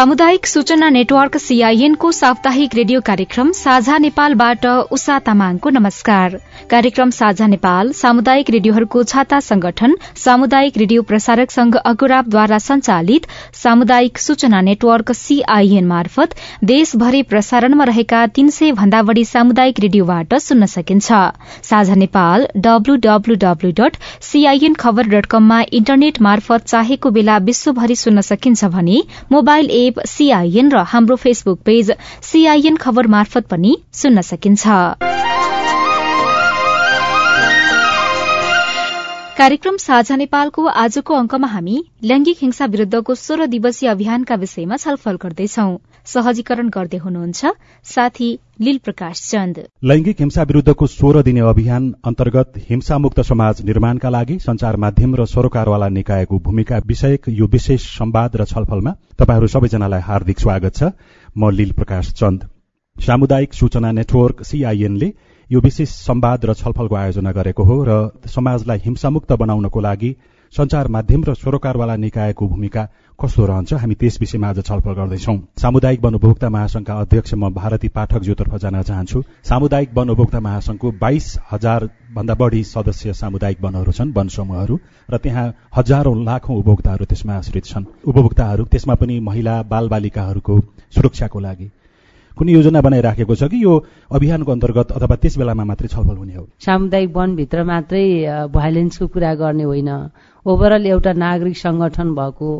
सामुदायिक सूचना network CIN को साप्ताहिक रेडियो कार्यक्रम साझा नेपालबाट उषा तामाङको नमस्कार। कार्यक्रम साझा नेपाल सामुदायिक रेडियोहरूको छाता संगठन सामुदायिक रेडियो प्रसारक संघ अगुराबद्वारा संचालित सामुदायिक सूचना नेटवर्क सीआईएन मार्फत देशभरि प्रसारणमा रहेका तीन सय भन्दा बढ़ी सामुदायिक रेडियोबाट सुन्न सकिन्छ। साझा नेपाल डब्लूडब्लूडब्लू डट सीआईएन खबर डट कममा इन्टरनेट मार्फत चाहेको बेला विश्वभरि सुन्न सकिन्छ भने मोबाइल एप सीआईएन र हाम्रो फेसबुक पेज सीआईएन खबर मार्फत पनि सुन्न सकिन्छ। कार्यक्रम साझा नेपालको आजको अंकमा हामी लैंगिक हिंसा विरूद्धको सोह्र दिवसीय अभियानका विषयमा छलफल गर्दैछौ। सहजीकरण गर्दै हुनुहुन्छ साथी लील प्रकाश चन्द। लैंगिक हिंसा विरूद्धको सोह्र दिने अभियान अन्तर्गत हिंसामुक्त समाज निर्माणका लागि संचार माध्यम र सरोकारवाला निकायको भूमिका विषयक यो विशेष संवाद र छलफलमा तपाईँहरू सबैजनालाई हार्दिक स्वागत छ। म लील प्रकाश चन्द। सामुदायिक सूचना नेटवर्क सीआईएनले यो विशेष संवाद र छलफलको आयोजना गरेको हो र समाजलाई हिंसामुक्त बनाउनको लागि संचार माध्यम र सरोकारवाला निकायको भूमिका कस्तो रहन्छ? हामी त्यस विषयमा आज छलफल गर्दैछौ। सामुदायिक वन उपभोक्ता महासंघका अध्यक्ष म भारती पाठकज्यूतर्फ जान चाहन्छु। सामुदायिक वन उपभोक्ता महासंघको बाइस हजार भन्दा बढ़ी सदस्य सामुदायिक वनहरू छन् वन समूहहरू र त्यहाँ हजारौं लाखौं उपभोक्ताहरू त्यसमा आश्रित छन्। उपभोक्ताहरू त्यसमा पनि महिला बाल बालिकाहरूको सुरक्षाको लागि कुनै योजना बनाइराखेको छ कि यो अभियानको अन्तर्गत अथवा त्यस बेलामा मात्रै छलफल हुने हो? सामुदायिक वनभित्र मात्रै भाइलेन्सको कुरा गर्ने होइन। ओभरअल एउटा नागरिक संगठन भएको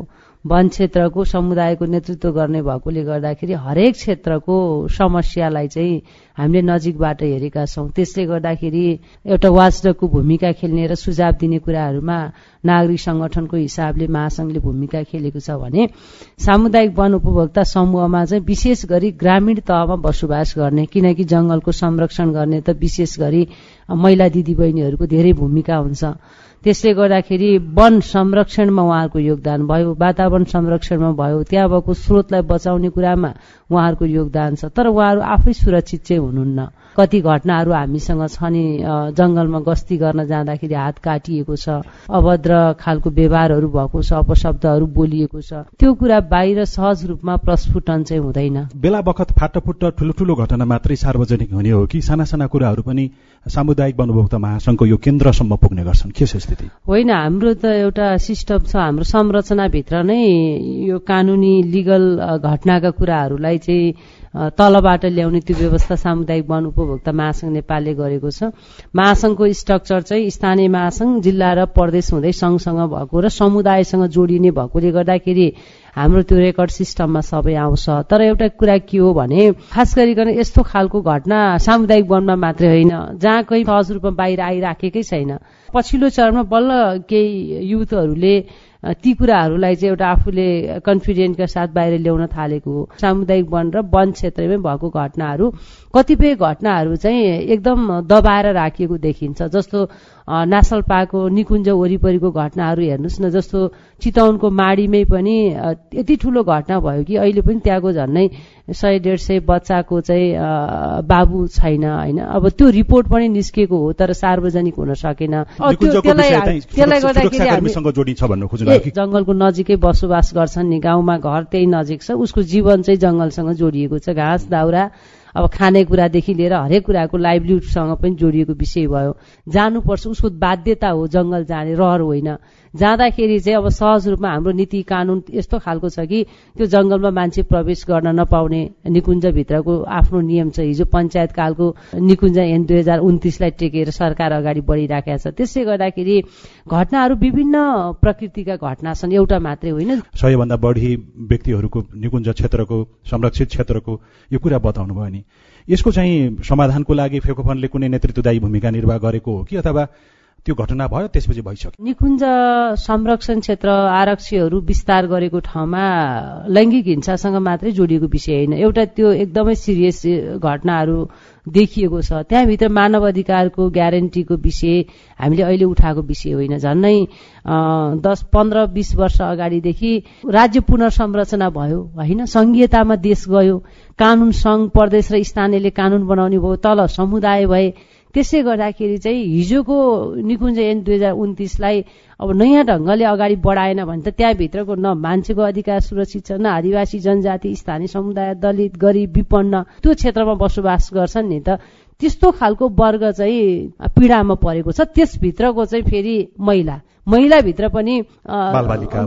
वन क्षेत्रको समुदायको नेतृत्व गर्ने भएकोले गर्दाखेरि हरेक क्षेत्रको समस्यालाई चाहिँ हामीले नजिकबाट हेरेका छौँ। त्यसले गर्दाखेरि एउटा वाचडकको भूमिका खेल्ने र सुझाव दिने कुराहरूमा नागरिक संगठनको हिसाबले महासंघले भूमिका खेलेको छ भने सामुदायिक वन उपभोक्ता समूहमा चाहिँ विशेष गरी ग्रामीण तहमा बसोबास गर्ने किनकि जंगलको संरक्षण गर्ने त विशेष गरी महिला दिदीबहिनीहरूको धेरै भूमिका हुन्छ। त्यसले गर्दाखेरि वन संरक्षणमा उहाँहरूको योगदान भयो वातावरण संरक्षणमा भयो त्यहाँ भएको स्रोतलाई बचाउने कुरामा उहाँहरूको योगदान छ। तर उहाँहरू आफै सुरक्षित चाहिँ हुनुहुन्न। कति घटनाहरू हामीसँग छ नि जंगलमा गस्ती गर्न जाँदाखेरि हात काटिएको छ अभद्र खालको व्यवहारहरू भएको छ अपशब्दहरू बोलिएको छ। त्यो कुरा बाहिर सहज रूपमा प्रस्फुटन चाहिँ हुँदैन। बेला बखत फाटफुट्ट ठुलो ठुलो घटना मात्रै सार्वजनिक हुने हो कि साना साना कुराहरू पनि सामुदायिक वनभोक्ता महासंघको यो केन्द्रसम्म पुग्ने गर्छन्। के छ स्थिति? होइन हाम्रो त एउटा सिस्टम छ हाम्रो संरचनाभित्र नै यो कानुनी लिगल घटनाका कुराहरूलाई चाहिँ तलबाट ल्याउने त्यो व्यवस्था सामुदायिक वन उपभोक्ता महासंघ नेपालले गरेको छ। महासंघको स्ट्रक्चर चाहिँ स्थानीय महासंघ जिल्ला र प्रदेश हुँदै सँगसँग भएको र समुदायसँग जोडिने भएकोले गर्दाखेरि हाम्रो त्यो रेकर्ड सिस्टममा सबै आउँछ। तर एउटा कुरा के हो भने खास गरिकन यस्तो खालको घटना सामुदायिक वनमा मात्रै होइन जहाँ कहीँ सहज रूपमा बाहिर आइराखेकै छैन। पछिल्लो चरणमा बल्ल केही युथहरूले ती कुराहरूलाई चाहिँ एउटा आफूले कन्फिडेन्टका साथ बाहिर ल्याउन थालेको हो। सामुदायिक वन र वन क्षेत्रमै भएको घटनाहरू कतिपय घटनाहरू चाहिँ एकदम दबाएर राखिएको देखिन्छ। जस्तो नेसनल पार्कको निकुञ्ज वरिपरिको घटनाहरू हेर्नुहोस् न जस्तो चितवनको माडीमै पनि यति ठुलो घटना भयो कि अहिले पनि त्यहाँको झन्नै सय डेढ सय बच्चाको चाहिँ बाबु छैन होइन। अब त्यो रिपोर्ट पनि निस्केको हो तर सार्वजनिक हुन सकेन। त्यसलाई गर्दाखेरि जंगलको नजिकै बसोबास गर्छन् नि गाउँमा घर त्यही नजिक छ उसको जीवन चाहिँ जंगलसँग जोडिएको छ घाँस दाउरा। अब खानेकुरादेखि लिएर हरेक कुराको लाइभलीहुडसँग पनि जोडिएको विषय भयो। जानुपर्छ उसको बाध्यता हो जंगल जाने रहर होइन। जाँदाखेरि चाहिँ अब सहज रूपमा हाम्रो नीति कानून यस्तो खालको छ कि त्यो जंगलमा मान्छे प्रवेश गर्न नपाउने निकुञ्जभित्रको आफ्नो नियम छ। हिजो पञ्चायत कालको निकुञ्ज एन दुई हजार उन्तिसलाई टेकेर सरकार अगाडि बढिराखेको छ। त्यसले गर्दाखेरि घटनाहरू विभिन्न प्रकृतिका घटना छन् एउटा मात्रै होइन। सयभन्दा बढी व्यक्तिहरूको निकुञ्ज क्षेत्रको संरक्षित क्षेत्रको यो कुरा बताउनु भयो नि। यसको चाहिँ समाधानको लागि फेकोफनले कुनै नेतृत्वदायी भूमिका निर्वाह गरेको हो कि अथवा त्यो घटना भयो त्यसपछि भइसक्यो। निकुञ्ज संरक्षण क्षेत्र आरक्षीहरू विस्तार गरेको ठाउँमा लैङ्गिक हिंसासँग मात्रै जोडिएको विषय होइन। एउटा त्यो एकदमै सिरियस घटनाहरू देखिएको छ। त्यहाँभित्र मानव अधिकारको ग्यारेन्टीको विषय हामीले अहिले उठाएको विषय होइन। झन्नै दस पन्ध्र बिस वर्ष अगाडिदेखि राज्य पुनर्संरचना भयो होइन? संघीयतामा देश गयो। कानून संघ प्रदेश र स्थानीयले कानून बनाउने भयो तल समुदाय भए त्यसै गर्दाखेरि चाहिँ हिजोको निकुञ्ज एन दुई हजार उन्तिसलाई अब नयाँ ढङ्गले अगाडि बढाएन भने त त्यहाँभित्रको न मान्छेको अधिकार सुरक्षित छ न आदिवासी जनजाति स्थानीय समुदाय दलित गरिब विपन्न त्यो क्षेत्रमा बसोबास गर्छन् नि त। त्यस्तो खालको वर्ग चाहिँ पीडामा परेको छ। त्यसभित्रको चाहिँ फेरि महिला महिलाभित्र पनि बालबालिका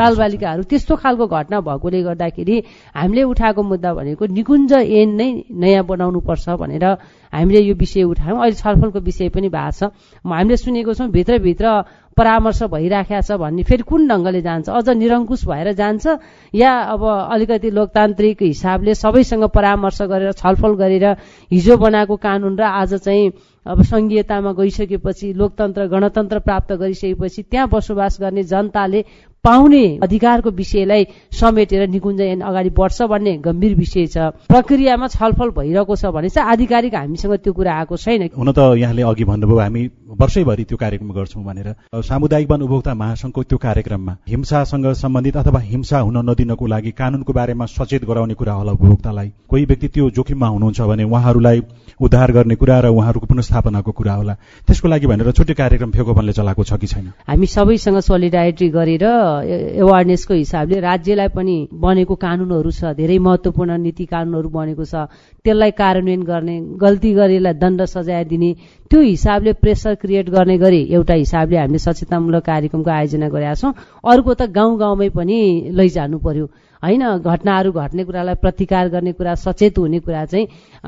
बालबालिकाहरू त्यस्तो खालको घटना भएकोले गर्दाखेरि हामीले उठाएको मुद्दा भनेको निकुञ्ज एन नै नयाँ बनाउनु पर्छ भनेर हामीले यो विषय उठायौँ। अहिले छलफलको विषय पनि भएको छ। हामीले सुनेको छौँ भित्रभित्र परामर्श भइराखेको छ भन्ने फेरि कुन ढङ्गले जान्छ? अझ निरङ्कुश भएर जान्छ? या अब अलिकति लोकतान्त्रिक हिसाबले सबैसँग परामर्श गरेर छलफल गरेर हिजो बनाएको कानुन र आज चाहिँ अब सङ्घीयतामा गइसकेपछि लोकतन्त्र गणतन्त्र प्राप्त गरिसकेपछि त्यहाँ बसोबास गर्ने जनताले पाउने अधिकारको विषयलाई समेटेर निकुञ्ज ऐन अगाडि बढ्छ भन्ने गम्भीर विषय छ। प्रक्रियामा छलफल भइरहेको छ भने चाहिँ आधिकारिक हामीसँग त्यो कुरा आएको छैन। हुन त यहाँले अघि भन्नुभयो हामी वर्षैभरि त्यो कार्यक्रम गर्छौँ भनेर। सामुदायिक वन उपभोक्ता महासङ्घको त्यो कार्यक्रममा हिंसासँग सम्बन्धित अथवा हिंसा हुन नदिनको लागि कानुनको बारेमा सचेत गराउने कुरा होला उपभोक्तालाई। कोही व्यक्ति त्यो जोखिममा हुनुहुन्छ भने उहाँहरूलाई उद्धार गर्ने कुरा र उहाँहरूको पुनस्थापनाको कुरा होला। त्यसको लागि भनेर छुट्टै कार्यक्रम फेकोपनले चलाएको छ कि छैन? हामी सबैसँग सोलिडारिटी गरेर एवारनेसको हिसाबले राज्यलाई पनि बनेको कानुनहरू छ धेरै महत्त्वपूर्ण नीति कानुनहरू बनेको छ त्यसलाई कार्यान्वयन गर्ने गल्ती गरेलाई दण्ड सजाय दिने त्यो हिसाबले प्रेसर क्रिएट गर्ने गरी एउटा हिसाबले हामीले सचेतनामूलक कार्यक्रमको आयोजना गरेका छौँ। अर्को त गाउँ गाउँमै पनि लैजानु पर्यो। होइन घटनाहरू घट्ने कुरालाई प्रतिकार गर्ने कुरा सचेत हुने कुरा चाहिँ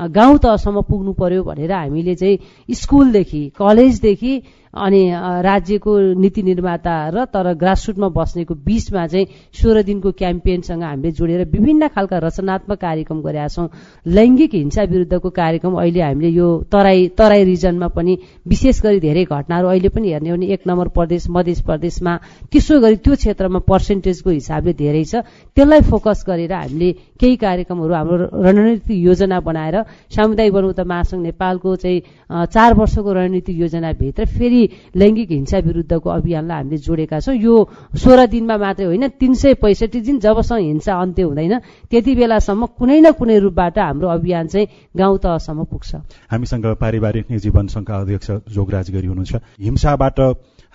गाउँ तहसम्म पुग्नु पर्यो भनेर हामीले चाहिँ स्कुलदेखि कलेजदेखि अनि राज्यको नीति निर्माता र तर ग्रासरुटमा बस्नेको बीचमा चाहिँ सोह्र दिनको क्याम्पेनसँग हामीले जोडेर विभिन्न खालका रचनात्मक कार्यक्रम गरेका छौँ। लैङ्गिक हिंसा विरुद्धको कार्यक्रम अहिले हामीले यो तराई तराई रिजनमा पनि विशेष गरी धेरै घटनाहरू अहिले पनि हेर्ने हो भने एक नम्बर प्रदेश मध्य प्रदेशमा त्यसो गरी त्यो क्षेत्रमा पर्सेन्टेजको हिसाबले धेरै छ। त्यसलाई फोकस गरेर हामीले केही कार्यक्रमहरू हाम्रो रणनीतिक योजना बनाएर सामुदायिक बनौता महासङ्घ नेपालको चाहिँ चार वर्षको रणनीतिक योजनाभित्र फेरि लैङ्गिक हिंसा विरुद्धको अभियानलाई हामीले जोडेका छौँ। यो सोह्र दिनमा मात्रै होइन तिन सय पैँसठी दिन जबसम्म हिंसा अन्त्य हुँदैन त्यति बेलासम्म कुनै न कुनै रूपबाट हाम्रो अभियान चाहिँ गाउँ तहसम्म पुग्छ। हामीसँग पारिवारिक निजीवन सङ्घका अध्यक्ष जोगराज गरी हुनुहुन्छ। हिंसाबाट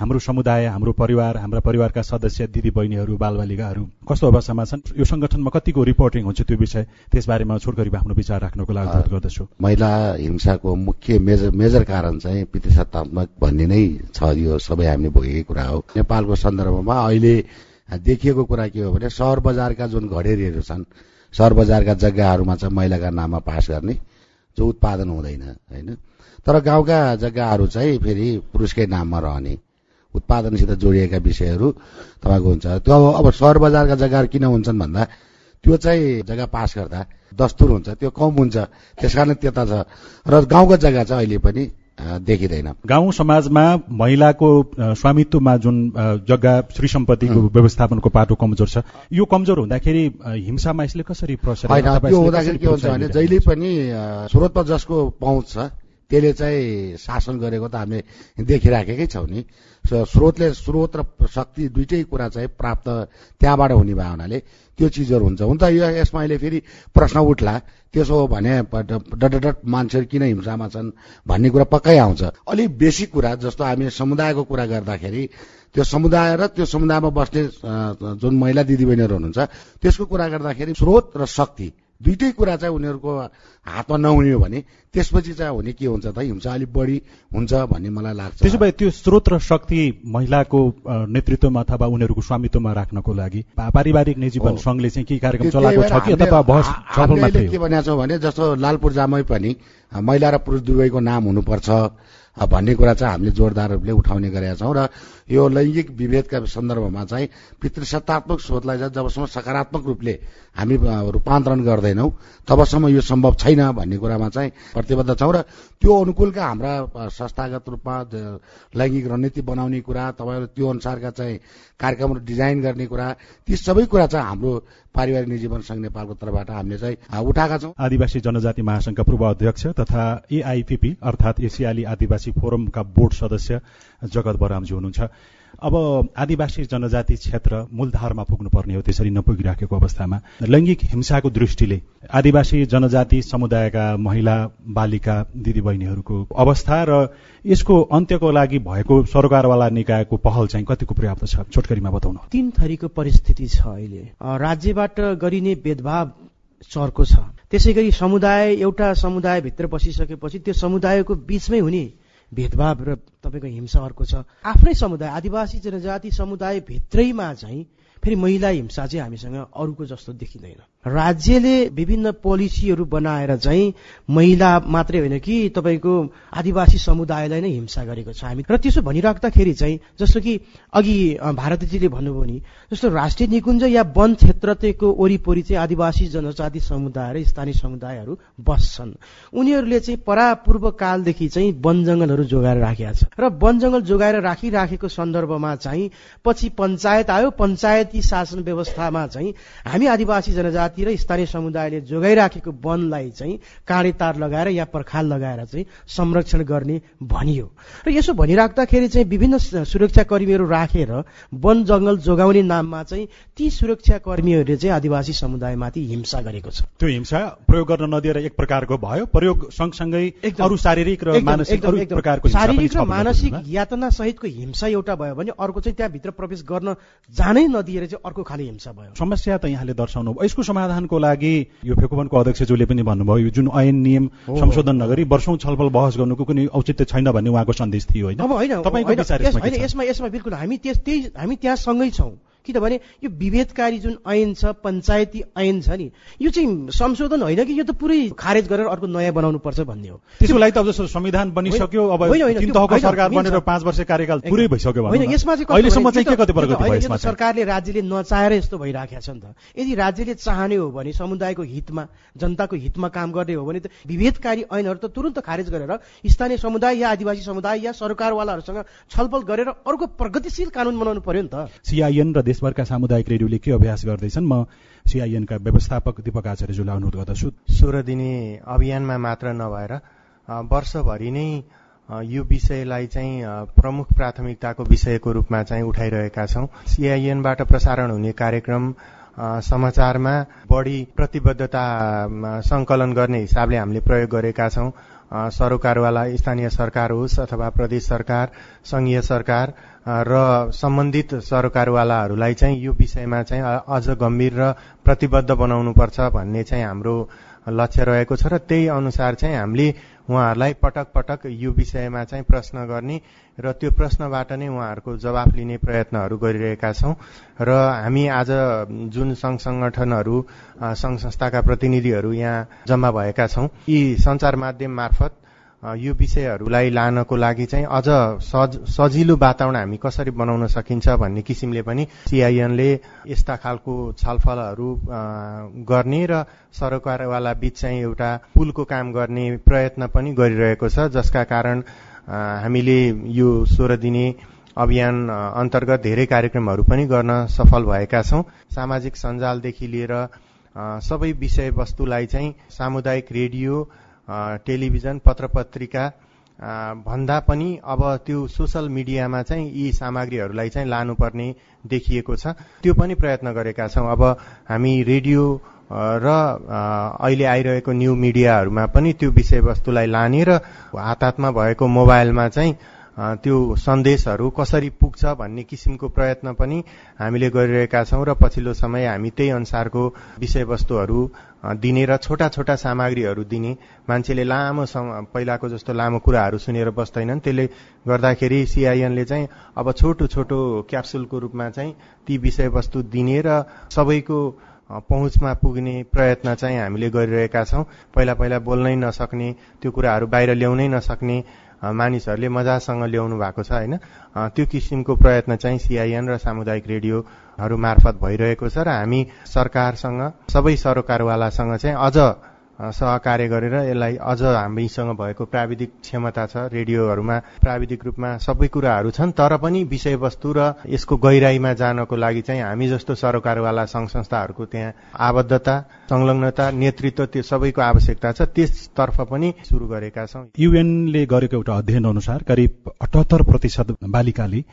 हाम्रो समुदाय हाम्रो परिवार हाम्रा परिवारका सदस्य दिदी बहिनीहरू बालबालिकाहरू कस्तो अवस्थामा छन्? यो सङ्गठनमा कतिको रिपोर्टिङ हुन्छ त्यो विषय? त्यसबारेमा छोटकरीमा आफ्नो विचार राख्नको लागि गर्दछु। महिला हिंसाको मुख्य मेजर मेजर कारण चाहिँ पितृसत्तात्मक भन्ने नै छ यो सबै हामीले भोगेकै कुरा हो। नेपालको सन्दर्भमा अहिले देखिएको कुरा के हो भने सहर बजारका जुन घडेरीहरू छन् सहर बजारका जग्गाहरूमा चाहिँ महिलाका नाममा पास गर्ने जो उत्पादन हुँदैन होइन? तर गाउँका जग्गाहरू चाहिँ फेरि पुरुषकै नाममा रहने। उत्पादनसित जोडिएका विषयहरू तपाईँको हुन्छ। त्यो अब सहर बजारका जग्गाहरू किन हुन्छन् भन्दा त्यो चाहिँ जग्गा पास गर्दा दस्तुर हुन्छ त्यो कम हुन्छ त्यस कारण त्यता छ। र गाउँको जग्गा चाहिँ अहिले पनि देखिँदैन। गाउँ समाजमा महिलाको स्वामित्वमा जुन जग्गा श्री सम्पत्तिको व्यवस्थापनको पाटो कमजोर छ यो कमजोर हुँदाखेरि हिंसामा यसले कसरी प्रसर होइन त्यो हुँदाखेरि के हुन्छ भने जहिले पनि स्रोतमा जसको पहुँच छ त्यसले चाहिँ शासन गरेको त हामीले देखिराखेकै छौँ नि। स्रोतले स्रोत र शक्ति दुइटै कुरा चाहिँ प्राप्त त्यहाँबाट हुने भयो हुनाले त्यो चिजहरू हुन्छ। हुन त यो यसमा अहिले फेरि प्रश्न उठ्ला त्यसो हो भने डट मान्छेहरू किन हिंसामा छन् भन्ने कुरा पक्कै आउँछ। अलिक बेसी कुरा जस्तो हामी समुदायको कुरा गर्दाखेरि त्यो समुदाय र त्यो समुदायमा बस्ने जुन महिला दिदीबहिनीहरू हुनुहुन्छ त्यसको कुरा गर्दाखेरि स्रोत र शक्ति दुइटै कुरा चाहिँ उनीहरूको हातमा नहुने हो भने त्यसपछि चाहिँ हुने के हुन्छ त? हिंसा अलिक बढी हुन्छ भन्ने मलाई लाग्छ। त्यसो भए त्यो स्रोत र शक्ति महिलाको नेतृत्वमा अथवा उनीहरूको स्वामित्वमा राख्नको लागि पारिवारिक निजीवन सङ्घले चाहिँ के कार्यक्रम चलाएको छ कि अथवा बहस के भनेको छौँ भने जस्तो लालपुर जामै पनि महिला र पुरुष दुवैको नाम हुनुपर्छ। भन्ने कुरा चाहिँ हामीले जोरदार रूपले उठाउने गरेका छौँ र यो लैङ्गिक विभेदका सन्दर्भमा चाहिँ पितृसत्तात्मक स्रोतलाई चाहिँ जबसम्म सकारात्मक रूपले हामी रूपान्तरण गर्दैनौँ तबसम्म यो सम्भव छैन भन्ने कुरामा चाहिँ प्रतिबद्ध छौँ र त्यो अनुकूलका हाम्रा संस्थागत रूपमा लैङ्गिक रणनीति बनाउने कुरा तपाईँहरू त्यो अनुसारका चाहिँ कार्यक्रमहरू डिजाइन गर्ने कुरा ती सबै कुरा चाहिँ हाम्रो पारिवारिक निजीवन सङ्घ नेपालको तर्फबाट हामीले चाहिँ उठाएका छौँ। आदिवासी जनजाति महासंघका पूर्व अध्यक्ष तथा एआइपिपी अर्थात् एसियाली आदिवासी फोरमका बोर्ड सदस्य जगत बरामजी हुनुहुन्छ। अब आदिवासी जनजाति क्षेत्र मूलधारमा पुग्नुपर्ने हो त्यसरी नपुगिराखेको अवस्थामा। लैङ्गिक हिंसाको दृष्टिले आदिवासी जनजाति समुदायका महिला बालिका दिदीबहिनीहरूको अवस्था र यसको अन्त्यको लागि भएको सरकारवाला निकायको पहल चाहिँ कतिको पर्याप्त छ? छोटकरीमा बताउनु। तीन थरीको परिस्थिति छ अहिले। राज्यबाट गरिने भेदभाव चर्को छ। त्यसै गरी समुदाय एउटा समुदायभित्र बसिसकेपछि त्यो समुदायको बीचमै हुने भेदभाव र तपाईँको हिंसा अर्को छ। आफ्नै समुदाय आदिवासी जनजाति समुदाय भित्रैमा चाहिँ फेरि महिला हिंसा चाहिँ हामीसँग अरूको जस्तो देखिँदैन। राज्यले विभिन्न पोलिसीहरू बनाएर चाहिँ महिला मात्रै होइन कि तपाईँको आदिवासी समुदायलाई नै हिंसा गरेको छ हामी। र त्यसो भनिराख्दाखेरि चाहिँ जस्तो कि अघि भारतीजीले भन्नुभयो नि जस्तो राष्ट्रिय निकुञ्ज या वन क्षेत्रको वरिपरि चाहिँ आदिवासी जनजाति समुदाय र स्थानीय समुदायहरू बस्छन्। उनीहरूले चाहिँ परापूर्व कालदेखि चाहिँ वन जङ्गलहरू जोगाएर राखेका छ र वन जङ्गल जोगाएर राखिराखेको सन्दर्भमा चाहिँ पछि पञ्चायत आयो। पञ्चायती शासन व्यवस्थामा चाहिँ हामी आदिवासी जनजाति जाति र स्थानीय समुदायले जोगाइराखेको वनलाई चाहिँ काँडे तार लगाएर या पर्खाल लगाएर चाहिँ संरक्षण गर्ने भनियो। र यसो भनिराख्दाखेरि चाहिँ विभिन्न सुरक्षा कर्मीहरू राखेर वन जङ्गल जोगाउने नाममा चाहिँ ती सुरक्षा कर्मीहरूले चाहिँ आदिवासी समुदायमाथि हिंसा गरेको छ। त्यो हिंसा प्रयोग गर्न नदिएर एक प्रकारको भयो। प्रयोग सँगसँगै अरू शारीरिक र मानसिक प्रकारको र मानसिक यातना सहितको हिंसा एउटा भयो भने अर्को चाहिँ त्यहाँभित्र प्रवेश गर्न जानै नदिएर चाहिँ अर्को खाले हिंसा भयो। समस्या त यहाँले दर्शाउनु यसको समाधानको लागि यो फेकुवनको अध्यक्षज्यूले पनि भन्नुभयो यो जुन ऐन नियम संशोधन नगरी वर्षौं छलफल बहस गर्नुको कुनै औचित्य छैन भन्ने उहाँको सन्देश थियो होइन? यसमा यसमा बिल्कुल हामी त्यही हामी त्यहाँ सँगै छौँ। किनभने यो विभेदकारी जुन ऐन छ पञ्चायती ऐन छ नि यो चाहिँ संशोधन होइन कि यो त पुरै खारेज गरेर अर्को नयाँ बनाउनु पर्छ भन्ने हो? त्यसको लागि त अब जस्तो संविधान बनिसक्यो अब सरकार बनेर पाँच वर्ष कार्यकाल पुरै भइसक्यो होइन यसमा चाहिँ अहिलेसम्म चाहिँ के कति प्रगति भयो सरकारले राज्यले नचाहेर यस्तो भइराखेको छ नि त। यदि राज्यले चाहने हो भने समुदायको हितमा जनताको हितमा काम गर्ने हो भने त विभेदकारी ऐनहरू त तुरन्त खारेज गरेर स्थानीय समुदाय या आदिवासी समुदाय या सरकारवालाहरूसँग छलफल गरेर अर्को प्रगतिशील कानून बनाउनु पर्यो नि त। सिआइएन र देशभरका सामुदायिक रेडियोले के अभ्यास गर्दैछन्? म सिआइएनका व्यवस्थापक दीपक आचार्यज्यूलाई अनुरोध गर्दछु। सोह्र दिने अभियानमा मात्र नभएर वर्षभरि नै यो विषयलाई चाहिँ प्रमुख प्राथमिकताको विषयको रूपमा चाहिँ उठाइरहेका छौँ। सिआइएनबाट प्रसारण हुने कार्यक्रम समाचारमा बढी प्रतिबद्धता सङ्कलन गर्ने हिसाबले हामीले प्रयोग गरेका छौँ। सरोकारवाला स्थानीय सरकार होस् अथवा प्रदेश सरकार सङ्घीय सरकार र सम्बन्धित सरकारवालाहरूलाई चाहिँ यो विषयमा चाहिँ अझ गम्भीर र प्रतिबद्ध बनाउनुपर्छ भन्ने चाहिँ हाम्रो लक्ष्य रहेको छ र त्यही अनुसार चाहिँ हामीले उहाँहरूलाई पटक पटक यो विषयमा चाहिँ प्रश्न गर्ने र त्यो प्रश्नबाट नै उहाँहरूको जवाफ लिने प्रयत्नहरू गरिरहेका छौँ। र हामी आज जुन सङ्घ सङ्गठनहरू सङ्घ संस्थाका प्रतिनिधिहरू यहाँ जम्मा भएका छौँ यी सञ्चार माध्यम मार्फत यो विषयहरूलाई लानको लागि चाहिँ अझ सज सजिलो वातावरण हामी कसरी बनाउन सकिन्छ भन्ने किसिमले पनि सिआइएनले यस्ता खालको छलफलहरू गर्ने र सरकारवाला बीच चाहिँ एउटा पुलको काम गर्ने प्रयत्न पनि गरिरहेको छ जसका कारण हामीले यो सोह्र दिने अभियान अन्तर्गत धेरै कार्यक्रमहरू पनि गर्न सफल भएका छौँ। सामाजिक सञ्जालदेखि लिएर सबै विषयवस्तुलाई चाहिँ सामुदायिक रेडियो टेलिभिजन पत्र पत्रिका भन्दा पनि अब त्यो सोसल मिडियामा चाहिँ यी सामग्रीहरूलाई चाहिँ लानुपर्ने देखिएको छ। त्यो पनि प्रयत्न गरेका छौँ। अब हामी रेडियो र अहिले आइरहेको न्यू मिडियाहरूमा पनि त्यो विषयवस्तुलाई लाने र हात हातमा भएको मोबाइलमा चाहिँ त्यो सन्देशहरू कसरी पुग्छ भन्ने किसिमको प्रयत्न पनि हामीले गरिरहेका छौँ र पछिल्लो समय हामी त्यही अनुसारको विषयवस्तुहरू दिने र छोटा छोटा सामग्रीहरू दिने। मान्छेले लामो पहिलाको जस्तो लामो कुराहरू सुनेर बस्दैनन्। त्यसले गर्दाखेरि सिआइएनले चाहिँ अब छोटो छोटो क्याप्सुलको रूपमा चाहिँ ती विषयवस्तु दिने र सबैको पहुँचमा पुग्ने प्रयत्न चाहिँ हामीले गरिरहेका छौँ। पहिला पहिला बोल्नै नसक्ने त्यो कुराहरू बाहिर ल्याउनै नसक्ने मानिसहरूले मजासँग ल्याउनु भएको छ होइन? त्यो किसिमको प्रयत्न चाहिँ सिआइएन र सामुदायिक रेडियोहरू मार्फत भइरहेको छ र हामी सरकारसँग सबै सरकारवालासँग चाहिँ अझ सहकार्य गरेर यसलाई अझ हामीसँग भएको प्राविधिक क्षमता छ रेडियोहरूमा प्राविधिक रूपमा सबै कुराहरू छन् तर पनि विषयवस्तु र यसको गहिराईमा जानको लागि चाहिँ हामी जस्तो सरकारवाला सङ्घ संस्थाहरूको त्यहाँ आबद्धता संलग्नता नेतृत्व त्यो सबैको आवश्यकता छ त्यसतर्फ पनि सुरु गरेका छौँ। युएनले गरेको एउटा अध्ययन अनुसार करिब अठहत्तर प्रतिशत बालिकाले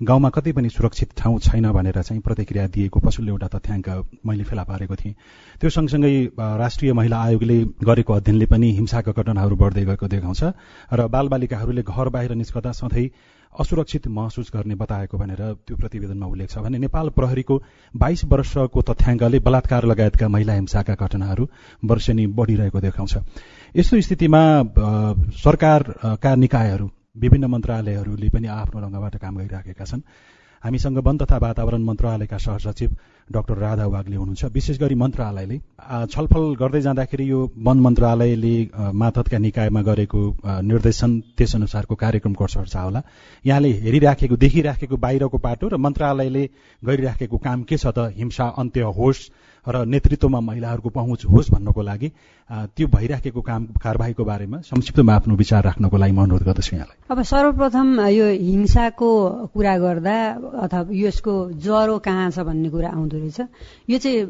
गाउँमा कतै पनि सुरक्षित ठाउँ छैन भनेर चाहिँ प्रतिक्रिया दिएको पछिल्लो एउटा तथ्याङ्क मैले फेला पारेको थिएँ। त्यो सँगसँगै राष्ट्रिय महिला आयोगले गरेको अध्ययनले पनि हिंसाका घटनाहरू बढ्दै गएको देखाउँछ र बालबालिकाहरूले घर बाहिर निस्कदा सधैँ असुरक्षित महसुस गर्ने बताएको भनेर त्यो प्रतिवेदनमा उल्लेख छ। भने नेपाल प्रहरीको बाइस वर्षको तथ्याङ्कले बलात्कार लगायतका महिला हिंसाका घटनाहरू वर्षेनी बढिरहेको देखाउँछ। यस्तो स्थितिमा सरकारका निकायहरू विभिन्न मन्त्रालयहरूले पनि आफ्नो ढङ्गबाट काम गरिराखेका छन्। हामीसँग वन तथा वातावरण मन्त्रालयका सहसचिव डाक्टर राधा वाग्ले हुनुहुन्छ। विशेष गरी मन्त्रालयले छलफल गर्दै जाँदाखेरि यो वन मन्त्रालयले माथतका निकायमा गरेको निर्देशन त्यसअनुसारको कार्यक्रम गर्छ होला। यहाँले हेरिराखेको देखिराखेको बाहिरको पाटो र मन्त्रालयले गरिराखेको काम के छ त हिंसा अन्त्य होस् र नेतृत्वमा महिलाहरूको पहुँच होस् भन्नको लागि त्यो भइराखेको काम कारवाहीको बारेमा संक्षिप्तमा आफ्नो विचार राख्नको लागि म अनुरोध गर्दछु यहाँलाई। अब सर्वप्रथम यो हिंसाको कुरा गर्दा अथवा यसको जरो कहाँ छ भन्ने कुरा आउँदो रहेछ। यो चाहिँ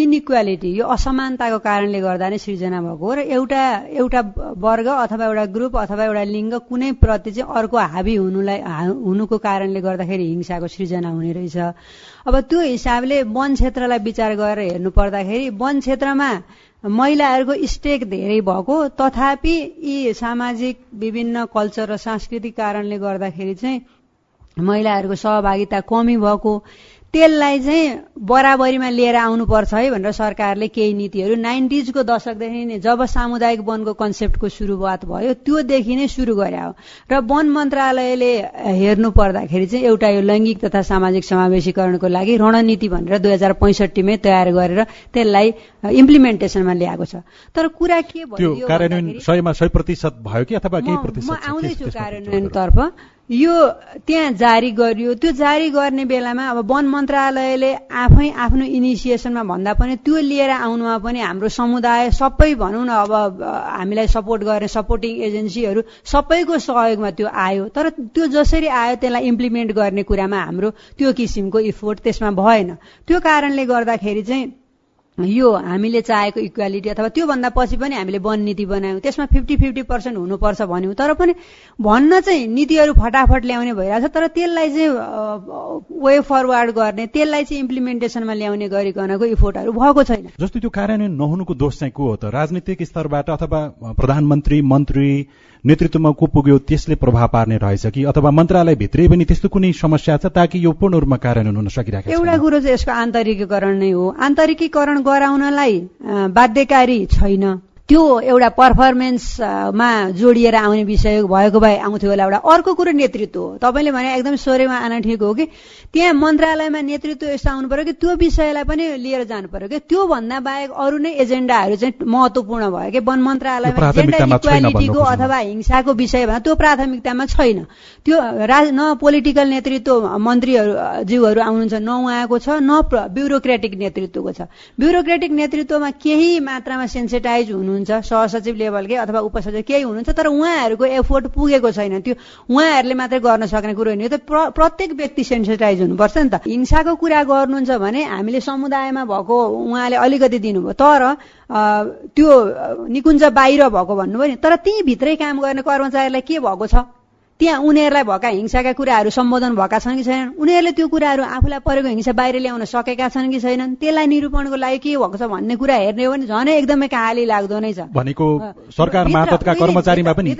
इनइक्वालिटी यो असमानताको कारणले गर्दा नै सृजना भएको हो र एउटा एउटा वर्ग अथवा एउटा ग्रुप अथवा एउटा लिङ्ग कुनै प्रति चाहिँ अर्को हाबी हुनुलाई हुनुको कारणले गर्दाखेरि हिंसाको सृजना हुने रहेछ। अब त्यो हिसाबले वन क्षेत्रलाई विचार गरेर हेर्नु पर्दाखेरि वन क्षेत्रमा महिलाहरूको स्टेक धेरै भएको तथापि यी सामाजिक विभिन्न कल्चर र सांस्कृतिक कारणले गर्दाखेरि चाहिँ महिलाहरूको सहभागिता कमी भएको त्यसलाई चाहिँ बराबरीमा लिएर आउनुपर्छ है भनेर सरकारले केही नीतिहरू। नाइन्टिजको दशकदेखि नै जब सामुदायिक वनको कन्सेप्टको सुरुवात भयो त्योदेखि नै सुरु गरे हो। र वन मन्त्रालयले हेर्नु पर्दाखेरि चाहिँ एउटा यो लैङ्गिक तथा सामाजिक समावेशीकरणको लागि रणनीति भनेर दुई हजार पैँसठीमै तयार गरेर त्यसलाई इम्प्लिमेन्टेसनमा ल्याएको छ। तर कुरा के भयो म आउँदैछु कार्यान्वयनतर्फ। यो त्यहाँ जारी गरियो। त्यो जारी गर्ने बेलामा अब वन मन्त्रालयले आफै आफ्नो इनिसिएसनमा भन्दा पनि त्यो लिएर आउनुमा पनि हाम्रो समुदाय सबै भनौँ न अब हामीलाई सपोर्ट गर्ने सपोर्टिङ एजेन्सीहरू सबैको सहयोगमा त्यो आयो। तर त्यो जसरी आयो त्यसलाई इम्प्लिमेन्ट गर्ने कुरामा हाम्रो त्यो किसिमको इफोर्ट त्यसमा भएन। त्यो कारणले गर्दाखेरि चाहिँ यो हामीले चाहेको इक्वालिटी अथवा त्योभन्दा पछि पनि हामीले वन नीति बनायौँ। त्यसमा फिफ्टी फिफ्टी पर्सेन्ट हुनुपर्छ भन्यौँ। तर पनि भन्न चाहिँ नीतिहरू फटाफट ल्याउने भइरहेछ तर त्यसलाई चाहिँ वे फरवर्ड गर्ने त्यसलाई चाहिँ इम्प्लिमेन्टेसनमा ल्याउने गरिकनको इफोर्टहरू भएको छैन। जस्तो त्यो कार्यान्वयन नहुनुको दोष चाहिँ को हो त? राजनीतिक स्तरबाट अथवा प्रधानमन्त्री मन्त्री नेतृत्वमा को पुग्यो त्यसले प्रभाव पार्ने रहेछ कि? अथवा मन्त्रालयभित्रै पनि त्यस्तो कुनै समस्या छ ताकि यो पूर्ण रूपमा कार्यान्वयन हुन सकिरहेको एउटा कुरो चाहिँ यसको आन्तरिकीकरण नै हो। आन्तरिकीकरण गराउनलाई बाध्यकारी छैन। त्यो एउटा पर्फर्मेन्समा जोडिएर आउने विषय भएको भए आउँथ्यो होला एउटा अर्को कुरो नेतृत्व हो। तपाईँले भने एकदम स्वरेमा आन ठिक हो कि? त्यहाँ मन्त्रालयमा नेतृत्व यस्तो आउनु पर्यो कि? त्यो विषयलाई पनि लिएर जानु पर्यो कि? त्योभन्दा बाहेक अरू नै एजेन्डाहरू चाहिँ महत्वपूर्ण भयो कि? वन मन्त्रालयमा जेन्डर इक्वालिटीको अथवा हिंसाको विषय भन्दा त्यो प्राथमिकतामा छैन। त्यो राज न पोलिटिकल नेतृत्व मन्त्रीहरू ज्यूहरू आउनुहुन्छ न उहाँको छ न ब्युरोक्रेटिक नेतृत्वको छ। ब्युरोक्रेटिक नेतृत्वमा केही मात्रामा सेन्सिटाइज हुनु हुनुहुन्छ सहसचिव लेभलकै अथवा उपसचिव केही हुनुहुन्छ तर उहाँहरूको एफोर्ट पुगेको छैन। त्यो उहाँहरूले मात्रै गर्न सक्ने कुरो होइन। यो त प्रत्येक व्यक्ति सेन्सिटाइज हुनुपर्छ नि त। हिंसाको कुरा गर्नुहुन्छ भने हामीले समुदायमा भएको उहाँले अलिकति दिनुभयो। तर त्यो निकुञ्ज बाहिर भएको भन्नुभयो नि। तर त्यहीँ भित्रै काम गर्ने कर्मचारीलाई के भएको छ? त्यहाँ उनीहरूलाई भएका हिंसाका कुराहरू सम्बोधन भएका छन् कि छैनन्? उनीहरूले त्यो कुराहरू आफूलाई परेको हिंसा बाहिर ल्याउन सकेका छन् कि छैनन्? त्यसलाई निरूपणको लागि के भएको छ भन्ने कुरा हेर्ने हो भने झनै एकदमै कहाली लाग्दो नै छ। भनेको सरकार मार्फतका कर्मचारीमा पनि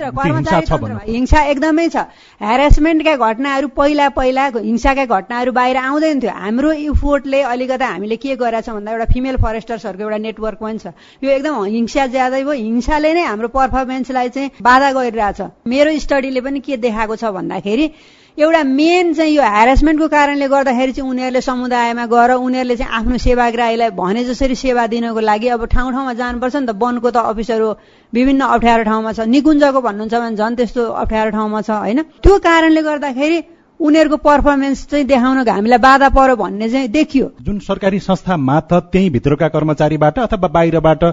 हिंसा एकदमै छ। ह्यारेसमेन्टका घटनाहरू पहिला पहिला हिंसाका घटनाहरू बाहिर आउँदैन थियो। हाम्रो इफोर्टले अलिकता हामीले के गरेका छौँ भन्दा एउटा फिमेल फरेस्टर्सहरूको एउटा नेटवर्क पनि छ। यो एकदम हिंसा ज्यादै भयो। हिंसाले नै हाम्रो पर्फर्मेन्सलाई चाहिँ बाधा गरिरहेछ। मेरो स्टडीले पनि के देखाएको छ भन्दाखेरि एउटा मेन चाहिँ यो ह्यारेसमेन्टको कारणले गर्दाखेरि चाहिँ उनीहरूले समुदायमा गएर उनीहरूले चाहिँ आफ्नो सेवाग्राहीलाई भने जसरी सेवा दिनको लागि अब ठाउँ ठाउँमा जानुपर्छ नि त। वनको त अफिसहरू विभिन्न अप्ठ्यारो ठाउँमा छ। निकुञ्जको भन्नुहुन्छ भने झन् त्यस्तो अप्ठ्यारो ठाउँमा छ होइन? त्यो कारणले गर्दाखेरि उनीहरूको पर्फर्मेन्स चाहिँ देखाउन हामीलाई बाधा पर्यो भन्ने चाहिँ देखियो। जुन सरकारी संस्था मार्फत त्यही भित्रका कर्मचारीबाट अथवा बाहिरबाट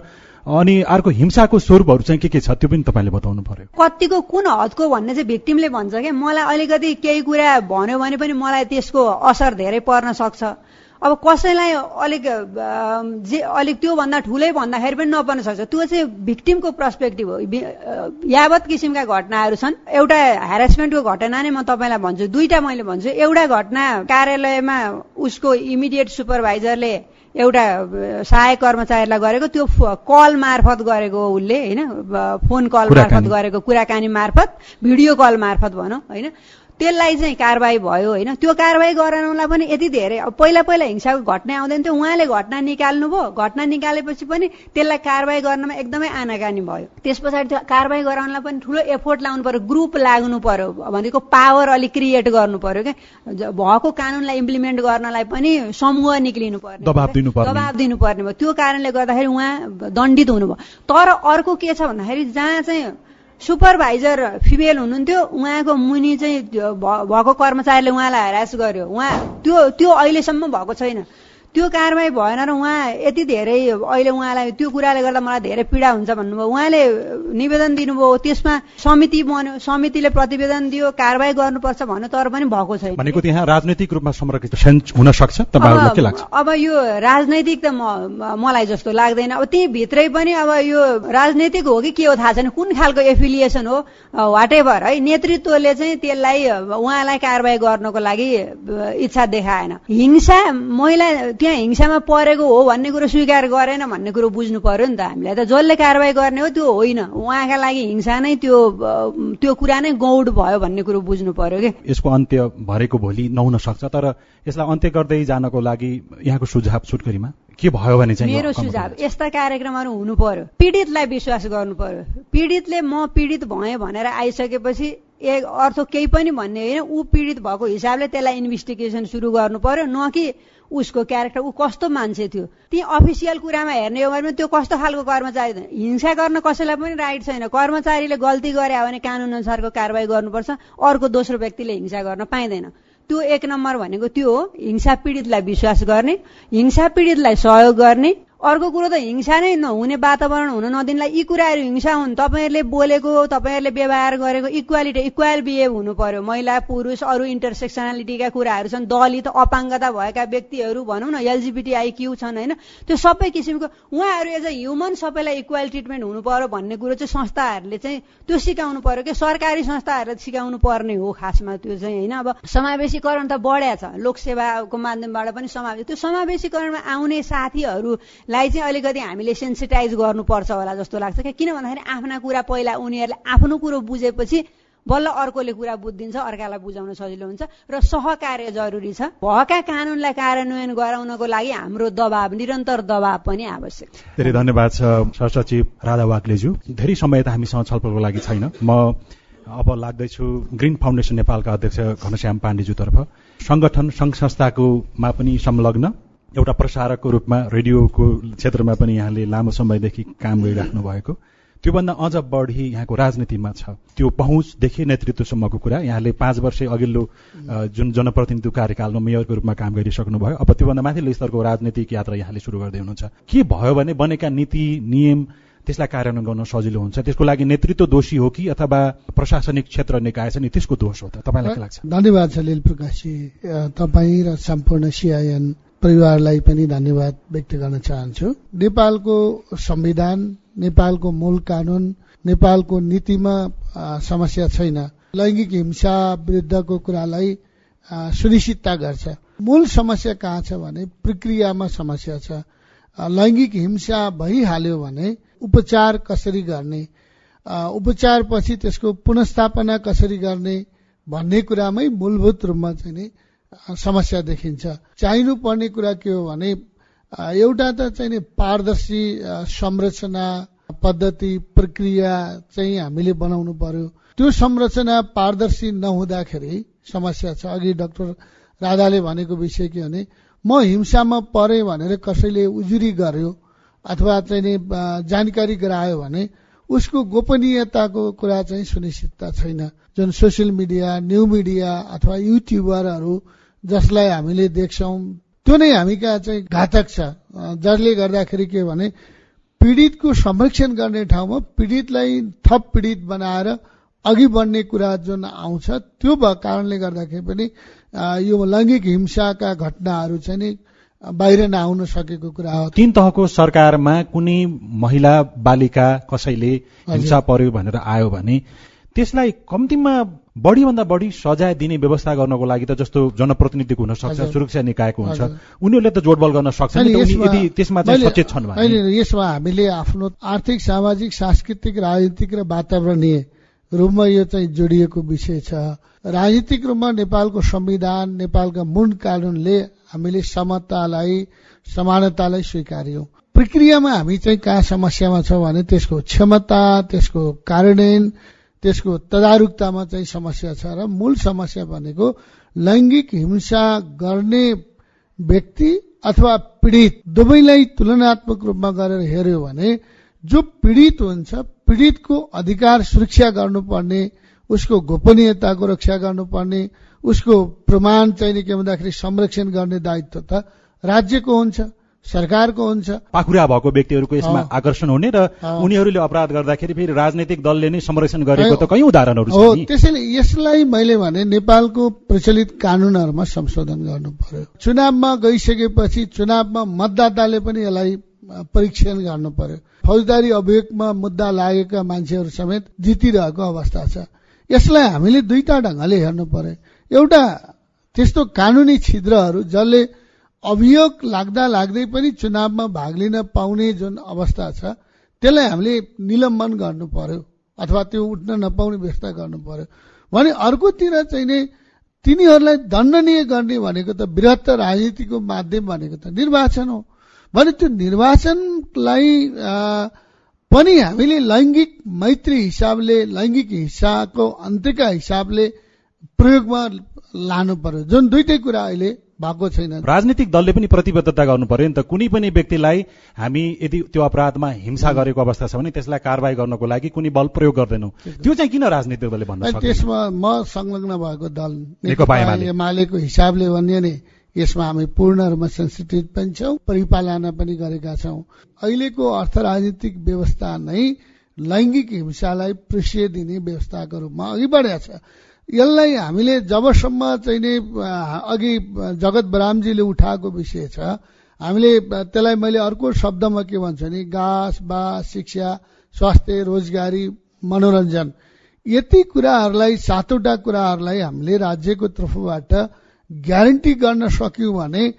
अनि अर्को हिंसाको स्वरूपहरू चाहिँ के के छ त्यो पनि तपाईँले बताउनु पर्यो। कतिको कुन हदको भन्ने चाहिँ भिक्टिमले भन्छ क्या? मलाई अलिकति केही कुरा भन्यो भने पनि मलाई त्यसको असर धेरै पर्न सक्छ। अब कसैलाई अलिक जे अलिक त्योभन्दा ठुलै भन्दाखेरि पनि नपर्न सक्छ। त्यो चाहिँ भिक्टिमको पर्सपेक्टिभ हो। यावत किसिमका घटनाहरू छन्। एउटा हेरेसमेन्टको घटना नै म तपाईँलाई भन्छु। दुईटा मैले भन्छु। एउटा घटना कार्यालयमा उसको इमिडिएट सुपरभाइजरले एउटा सहायक कर्मचारीलाई गरेको त्यो कल मार्फत गरेको उसले होइन फोन कल मार्फत गरेको कुराकानी मार्फत भिडियो कल मार्फत भनौँ होइन। त्यसलाई चाहिँ कारवाही भयो होइन। त्यो कारवाही गराउनलाई पनि यति धेरै पहिला पहिला हिंसाको घटना आउँदैन थियो। उहाँले घटना निकाल्नुभयो घटना निकालेपछि पनि त्यसलाई कारवाही गर्नमा एकदमै आनाकानी भयो। त्यस पछाडि त्यो कारवाही गराउनलाई पनि ठुलो एफोर्ट लाउनु पर्यो ग्रुप लाग्नु पर्यो भनेको पावर अलिक क्रिएट गर्नु पर्यो क्या। भएको कानुनलाई इम्प्लिमेन्ट गर्नलाई पनि समूह निक्लिनु पर्ने दबाब दिनुपर्ने भयो। त्यो कारणले गर्दाखेरि उहाँ दण्डित हुनुभयो। तर अर्को के छ भन्दाखेरि जहाँ चाहिँ सुपरभाइजर फिमेल हुनुहुन्थ्यो। उहाँको मुनि चाहिँ भएको कर्मचारीले उहाँलाई हेरास गर्यो। उहाँ त्यो त्यो अहिलेसम्म भएको छैन। त्यो कारवाही भएन र उहाँ यति धेरै अहिले उहाँलाई त्यो कुराले गर्दा मलाई धेरै पीडा हुन्छ भन्नुभयो। उहाँले निवेदन दिनुभयो त्यसमा समिति बन्यो समितिले प्रतिवेदन दियो कारवाही गर्नुपर्छ भन्यो तर पनि भएको छैन। भनेको त्यहाँ राजनैतिक रूपमा संरक्षित हुन सक्छ के लाग्छ? अब यो राजनैतिक त मलाई जस्तो लाग्दैन। अब त्यही भित्रै पनि अब यो राजनैतिक हो कि के हो थाहा छैन। कुन खालको एफिलिएसन हो? वाट एभर है। नेतृत्वले चाहिँ त्यसलाई उहाँलाई कारवाही गर्नको लागि इच्छा देखाएन। हिंसा महिला त्यहाँ हिंसामा परेको हो भन्ने कुरो स्वीकार गरेन भन्ने कुरो बुझ्नु पर्यो नि त हामीलाई त जसले कारवाही गर्ने हो त्यो होइन उहाँका लागि हिंसा नै त्यो त्यो कुरा नै गौड भयो भन्ने कुरो बुझ्नु पर्यो कि यसको अन्त्य भरेको भोलि नहुन सक्छ तर यसलाई अन्त्य गर्दै जानको लागि यहाँको सुझाव सुटकरीमा के भयो भने चाहिँ मेरो सुझाव यस्ता कार्यक्रमहरू हुनु पर्यो। पीडितलाई विश्वास गर्नु पर्यो। पीडितले म पीडित भएँ भनेर आइसकेपछि एक अर्थ केही पनि भन्ने होइन ऊ पीडित भएको हिसाबले त्यसलाई इन्भेस्टिगेसन सुरु गर्नु पर्यो न कि उसको क्यारेक्टर ऊ कस्तो मान्छे थियो। ती अफिसियल कुरामा हेर्ने हो भने त्यो कस्तो खालको कर्मचारी हिंसा गर्न कसैलाई पनि राइट छैन। कर्मचारीले गल्ती गरे भने कानुन अनुसारको कारवाही गर्नुपर्छ अर्को दोस्रो व्यक्तिले हिंसा गर्न पाइँदैन। त्यो एक नम्बर भनेको त्यो हो हिंसा पीडितलाई विश्वास गर्ने हिंसा पीडितलाई सहयोग गर्ने अर्को कुरो त हिंसा नै नहुने वातावरण हुन नदिनलाई यी कुराहरू हिंसा हुन्। तपाईँहरूले बोलेको तपाईँहरूले व्यवहार गरेको इक्वालिटी इक्वाल बिहेभ हुनु पर्यो। महिला पुरुष अरू इन्टरसेक्सनालिटीका कुराहरू छन्। दलित अपाङ्गता भएका व्यक्तिहरू भनौँ न एलजिबिटी क्यू छन् होइन? त्यो सबै किसिमको उहाँहरू एज अ ह्युमन सबैलाई इक्वल ट्रिटमेन्ट हुनु पर्यो भन्ने कुरो चाहिँ संस्थाहरूले चाहिँ त्यो सिकाउनु पर्यो कि सरकारी संस्थाहरूले सिकाउनु पर्ने हो खासमा त्यो चाहिँ होइन? अब समावेशीकरण त बढ्या छ। लोकसेवाको माध्यमबाट पनि समावेश त्यो समावेशीकरणमा आउने साथीहरू लाई चाहिँ अलिकति हामीले सेन्सिटाइज गर्नुपर्छ होला जस्तो लाग्छ क्या। किन भन्दाखेरि आफ्ना कुरा पहिला उनीहरूले आफ्नो कुरो बुझेपछि बल्ल अर्कोले कुरा बुझिदिन्छ अर्कालाई बुझाउन सजिलो हुन्छ र सहकार्य जरुरी छ। भएका कानुनलाई कार्यान्वयन गराउनको लागि हाम्रो दबाव निरन्तर दबाव पनि आवश्यक धेरै धन्यवाद छ सहसचिव राधा वाग्लेज्यू। धेरै समय त हामीसँग छलफलको लागि छैन। म अब लाग्दैछु ग्रिन फाउन्डेसन नेपालका अध्यक्ष घनश्याम पाण्डेज्यूतर्फ। संगठन संघ संस्थाकोमा पनि संलग्न। एउटा प्रसारकको रूपमा रेडियोको क्षेत्रमा पनि यहाँले लामो समयदेखि काम गरिराख्नु भएको। त्योभन्दा अझ बढी यहाँको राजनीतिमा छ। त्यो पहुँचदेखि नेतृत्वसम्मको कुरा। यहाँले पाँच वर्ष अघिल्लो जुन जनप्रतिनिधित्व कार्यकालमा मेयरको रूपमा काम गरिसक्नुभयो अब त्योभन्दा माथिल्लो स्तरको राजनीतिक यात्रा यहाँले सुरु गर्दै हुनुहुन्छ। के भयो भने बनेका नीति नियम त्यसलाई कार्यान्वयन गर्न सजिलो हुन्छ। त्यसको लागि नेतृत्व दोषी हो कि अथवा प्रशासनिक क्षेत्र निकाय छ नि त्यसको दोष हो त? तपाईँलाई के लाग्छ? धन्यवाद छ लिल प्रकाशजी तपाईँ र सम्पूर्ण सिआइएन परिवारलाई पनि धन्यवाद व्यक्त गर्न चाहन्छु। नेपालको संविधान नेपालको मूल कानून नेपालको नीतिमा समस्या छैन। लैङ्गिक हिंसा विरुद्धको कुरालाई सुनिश्चितता गर्छ। मूल समस्या कहाँ छ भने प्रक्रियामा समस्या छ। लैङ्गिक हिंसा भइहाल्यो भने उपचार कसरी गर्ने? उपचार पछि त्यसको पुनस्थापना कसरी गर्ने भन्ने कुरामै मूलभूत रूपमा चाहिँ समस्या देखिन्छ। चाहिनु पर्ने कुरा के हो भने एउटा त चाहिँ पारदर्शी संरचना पद्धति प्रक्रिया चाहिँ हामीले बनाउनु पर्यो। त्यो संरचना पारदर्शी नहुँदाखेरि समस्या छ। अघि डाक्टर राधाले भनेको विषय के भने म हिंसामा परे भनेर कसैले उजुरी गर्यो अथवा चाहिँ जानकारी गरायो भने उसको गोपनीयताको कुरा चाहिँ सुनिश्चितता छैन। जुन सोसियल मिडिया न्यू मिडिया अथवा युट्युबरहरू जसलाई हामीले देख्छौँ त्यो नै हामी कहाँ चाहिँ घातक छ। जसले गर्दाखेरि के भने पीडितको संरक्षण गर्ने ठाउँमा पीडितलाई थप पीडित बनाएर अघि बढ्ने कुरा जुन आउँछ त्यो कारणले गर्दाखेरि पनि यो लैङ्गिक हिंसाका घटनाहरू चाहिँ नि बाहिर नआउन सकेको कुरा हो। तीन तहको सरकारमा कुनै महिला बालिका कसैले हिंसा पर्यो भनेर आयो भने त्यसलाई कम्तीमा बढीभन्दा बढी सजाय दिने व्यवस्था गर्नको लागि त जस्तो जनप्रतिनिधिको हुन सक्छ सुरक्षा निकायको हुन्छ उनीहरूले त जोडबल गर्न सक्छन् यदि त्यसमा चाहिँ सचेत छन् यसमा हामीले आफ्नो आर्थिक सामाजिक सांस्कृतिक राजनीतिक र वातावरणीय रूपमा यो चाहिँ जोडिएको विषय छ। राजनीतिक रूपमा नेपालको संविधान नेपालका मूल कानूनले हामीले समतालाई समानतालाई स्वीकार्यौं। प्रक्रियामा हामी चाहिँ कहाँ समस्यामा छौँ भने त्यसको क्षमता त्यसको कार्यान्वयन त्यसको तदारुकतामा चाहिँ समस्या छ र मूल समस्या भनेको लैङ्गिक हिंसा गर्ने व्यक्ति अथवा पीडित दुवैलाई तुलनात्मक रूपमा गरेर हेर्यो भने जो पीडित हुन्छ पीडितको अधिकार सुरक्षा गर्नुपर्ने उसको गोपनीयताको रक्षा गर्नुपर्ने उसको प्रमाण चाहिने के भन्दाखेरि संरक्षण गर्ने दायित्व त राज्यको हुन्छ सरकारको हुन्छ। पाखुरा भएको व्यक्तिहरूको यसमा आकर्षण हुने र उनीहरूले अपराध गर्दाखेरि फेरि राजनैतिक दलले नै संरक्षण गरेको त कयौं उदाहरणहरू हो त्यसैले यसलाई मैले भने नेपालको प्रचलित कानूनहरूमा संशोधन गर्नु पर्यो। चुनावमा गइसकेपछि चुनावमा मतदाताले पनि यसलाई परीक्षण गर्नु पर्यो। फौजदारी अभियोगमा मुद्दा लागेका मान्छेहरू समेत जितिरहेको अवस्था छ। यसलाई हामीले दुईटा ढङ्गले हेर्नु पर्यो। एउटा त्यस्तो कानूनी छिद्रहरू जसले अभियोग लाग्दा लाग्दै पनि चुनावमा भाग लिन पाउने जुन अवस्था छ त्यसलाई हामीले निलम्बन गर्नु पर्यो अथवा त्यो उठ्न नपाउने व्यवस्था गर्नु पर्यो। भने अर्कोतिर चाहिँ नै तिनीहरूलाई दण्डनीय गर्ने भनेको त वृहत्त राजनीतिको माध्यम भनेको त निर्वाचन हो। भने त्यो निर्वाचनलाई पनि हामीले लैङ्गिक मैत्री हिसाबले लैङ्गिक हिंसाको अन्त्यका हिसाबले प्रयोगमा लानु पर्यो। जुन दुइटै कुरा अहिले भएको छैन। राजनीतिक दलले पनि प्रतिबद्धता गर्नु पर्यो नि त। कुनै पनि व्यक्तिलाई हामी यदि त्यो अपराधमा हिंसा गरेको अवस्था छ भने त्यसलाई कारवाही गर्नको लागि कुनै बल प्रयोग गर्दैनौँ। त्यो चाहिँ किन राजनीतिक दलले भन्नु त्यसमा म संलग्न भएको दल नेकपा एमालेको हिसाबले भन्यो नि यसमा हामी पूर्ण रूपमा सेन्सिटिभ पनि छौँ परिपालना पनि गरेका छौँ। अहिलेको अर्थ राजनीतिक व्यवस्था नै लैङ्गिक हिंसालाई प्रेसिय दिने व्यवस्थाको रूपमा अघि बढेको छ। यसलाई हामीले जबसम्म चाहिँ नि अघि जगत बरामजीले उठाएको विषय छ हामीले त्यसलाई मैले अर्को शब्दमा के भन्छु नि घाँस बास शिक्षा स्वास्थ्य रोजगारी मनोरञ्जन। यति कुराहरूलाई सातवटा कुराहरूलाई हामीले राज्यको तर्फबाट ग्यारेन्टी गर्न सक्यौँ भने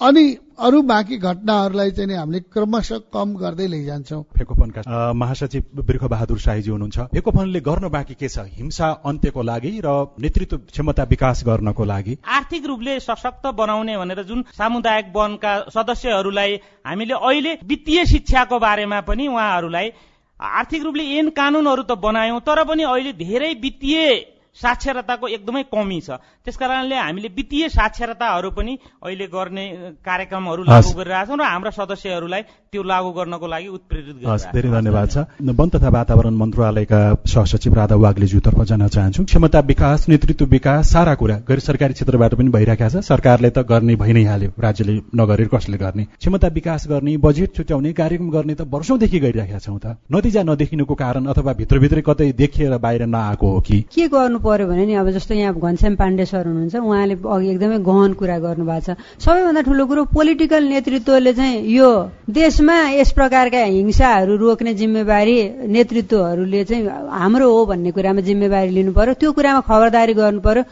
अनि अरू बाँकी घटनाहरूलाई चाहिँ हामीले क्रमशः कम गर्दै लैजान्छौँ। फेकोफनका महासचिव बिर्ख बहादुर शाहीजी हुनुहुन्छ। फेकोफनले गर्न बाँकी के छ? हिंसा अन्त्यको लागि र नेतृत्व क्षमता विकास गर्नको लागि। आर्थिक रूपले सशक्त बनाउने भनेर जुन सामुदायिक वनका सदस्यहरूलाई हामीले अहिले वित्तीय शिक्षाको बारेमा पनि उहाँहरूलाई आर्थिक रूपले ऐन कानूनहरू त बनायौं तर पनि अहिले धेरै वित्तीय साक्षरताको एकदमै कमी छ। त्यस कारणले हामीले वित्तीय साक्षरताहरू पनि अहिले गर्ने कार्यक्रमहरू लागू गरिरहेका छौँ र हाम्रा सदस्यहरूलाई त्यो लागू गर्नको लागि उत्प्रेरित धेरै धन्यवाद छ। वन तथा वातावरण मन्त्रालयका सहसचिव राधा वाग्लेज्यूतर्फ जान चाहन्छु। क्षमता विकास नेतृत्व विकास सारा कुरा गैर सरकारी क्षेत्रबाट पनि भइरहेका छ। सरकारले त गर्ने भइ नै हाल्यो। राज्यले नगरेर कसले गर्ने? क्षमता विकास गर्ने बजेट छुट्याउने कार्यक्रम गर्ने त वर्षौंदेखि गरिरहेका छौँ त। नतिजा नदेखिनुको कारण अथवा भित्रभित्रै कतै देखिएर बाहिर नआएको हो कि? के गर्नु पर्यो भने नि अब जस्तो यहाँ घनश्याम पाण्डे सर हुनुहुन्छ उहाँले अघि एकदमै गहन कुरा गर्नुभएको छ। सबैभन्दा ठुलो कुरो पोलिटिकल नेतृत्वले चाहिँ यो देशमा यस प्रकारका हिंसाहरू रोक्ने जिम्मेवारी नेतृत्वहरूले चाहिँ हाम्रो हो भन्ने कुरामा जिम्मेवारी लिनु पर्यो। त्यो कुरामा खबरदारी गर्नु पर्यो।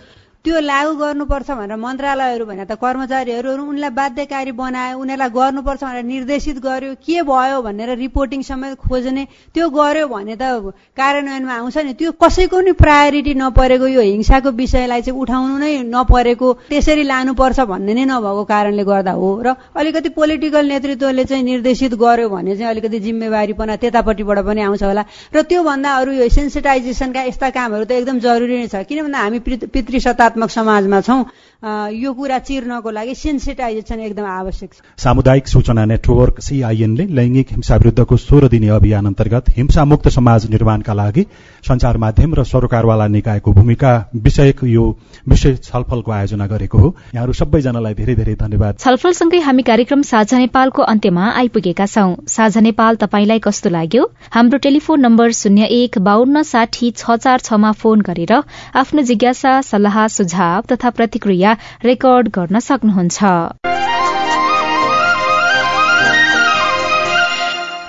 त्यो लागू गर्नुपर्छ भनेर मन्त्रालयहरू भने त कर्मचारीहरू उनलाई बाध्यकारी बनायो उनीहरूलाई गर्नुपर्छ भनेर निर्देशित गर्यो के भयो भनेर रिपोर्टिङ समेत खोज्ने त्यो गर्यो भने त कार्यान्वयनमा आउँछ नि त्यो कसैको नि प्रायोरिटी नपरेको यो हिंसाको विषयलाई चाहिँ उठाउनु नै नपरेको त्यसरी लानुपर्छ भन्ने नै नभएको कारणले गर्दा हो। र अलिकति पोलिटिकल नेतृत्वले चाहिँ निर्देशित गर्यो भने चाहिँ अलिकति जिम्मेवारीपना त्यतापट्टिबाट पनि आउँछ होला। र त्योभन्दा अरू यो सेन्सिटाइजेसनका यस्ता कामहरू त एकदम जरुरी नै छ। किन भन्दा हामी पितृसत्ता सकारात्मक समाजमा छौँ। यो कुरा चिर्नको लागि सेन्सिटाइजेसन एकदम आवश्यक छ। सामुदायिक सूचना नेटवर्क सीआईएनले लैङ्गिक हिंसा विरुद्धको सोह्र दिने अभियान अन्तर्गत हिंसा मुक्त समाज निर्माणका लागि संचार माध्यम र सरकारवाला निकायको भूमिका विषयक यो विशेष छलफलको आयोजना गरेको हो। यहाँहरू सबैजनालाई धेरै धेरै धन्यवाद। छलफलसँगै हामी कार्यक्रम साझा नेपालको अन्त्यमा आइपुगेका छौं। साझा नेपाल तपाईंलाई कस्तो लाग्यो? हाम्रो टेलिफोन नम्बर शून्य एक बान्न साठी छ चार छमा फोन गरेर आफ्नो जिज्ञासा सल्लाह सुझाव तथा प्रतिक्रिया द्वारा रेकर्ड गर्न सक्नुहुन्छ।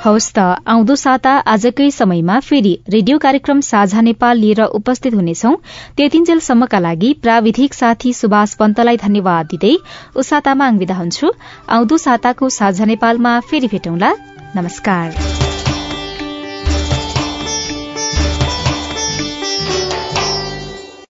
हौस् त आउँदो साता आजकै समयमा फेरि रेडियो कार्यक्रम साझा नेपाल लिएर उपस्थित हुनेछौ। त्यतिन्जेलसम्मका लागि प्राविधिक साथी सुभाष पन्तलाई धन्यवाद दिँदै उसातामा आङविदा हुन्छु। आउँदो साताको साझा नेपालमा फेरि भेटौंला। नमस्कार।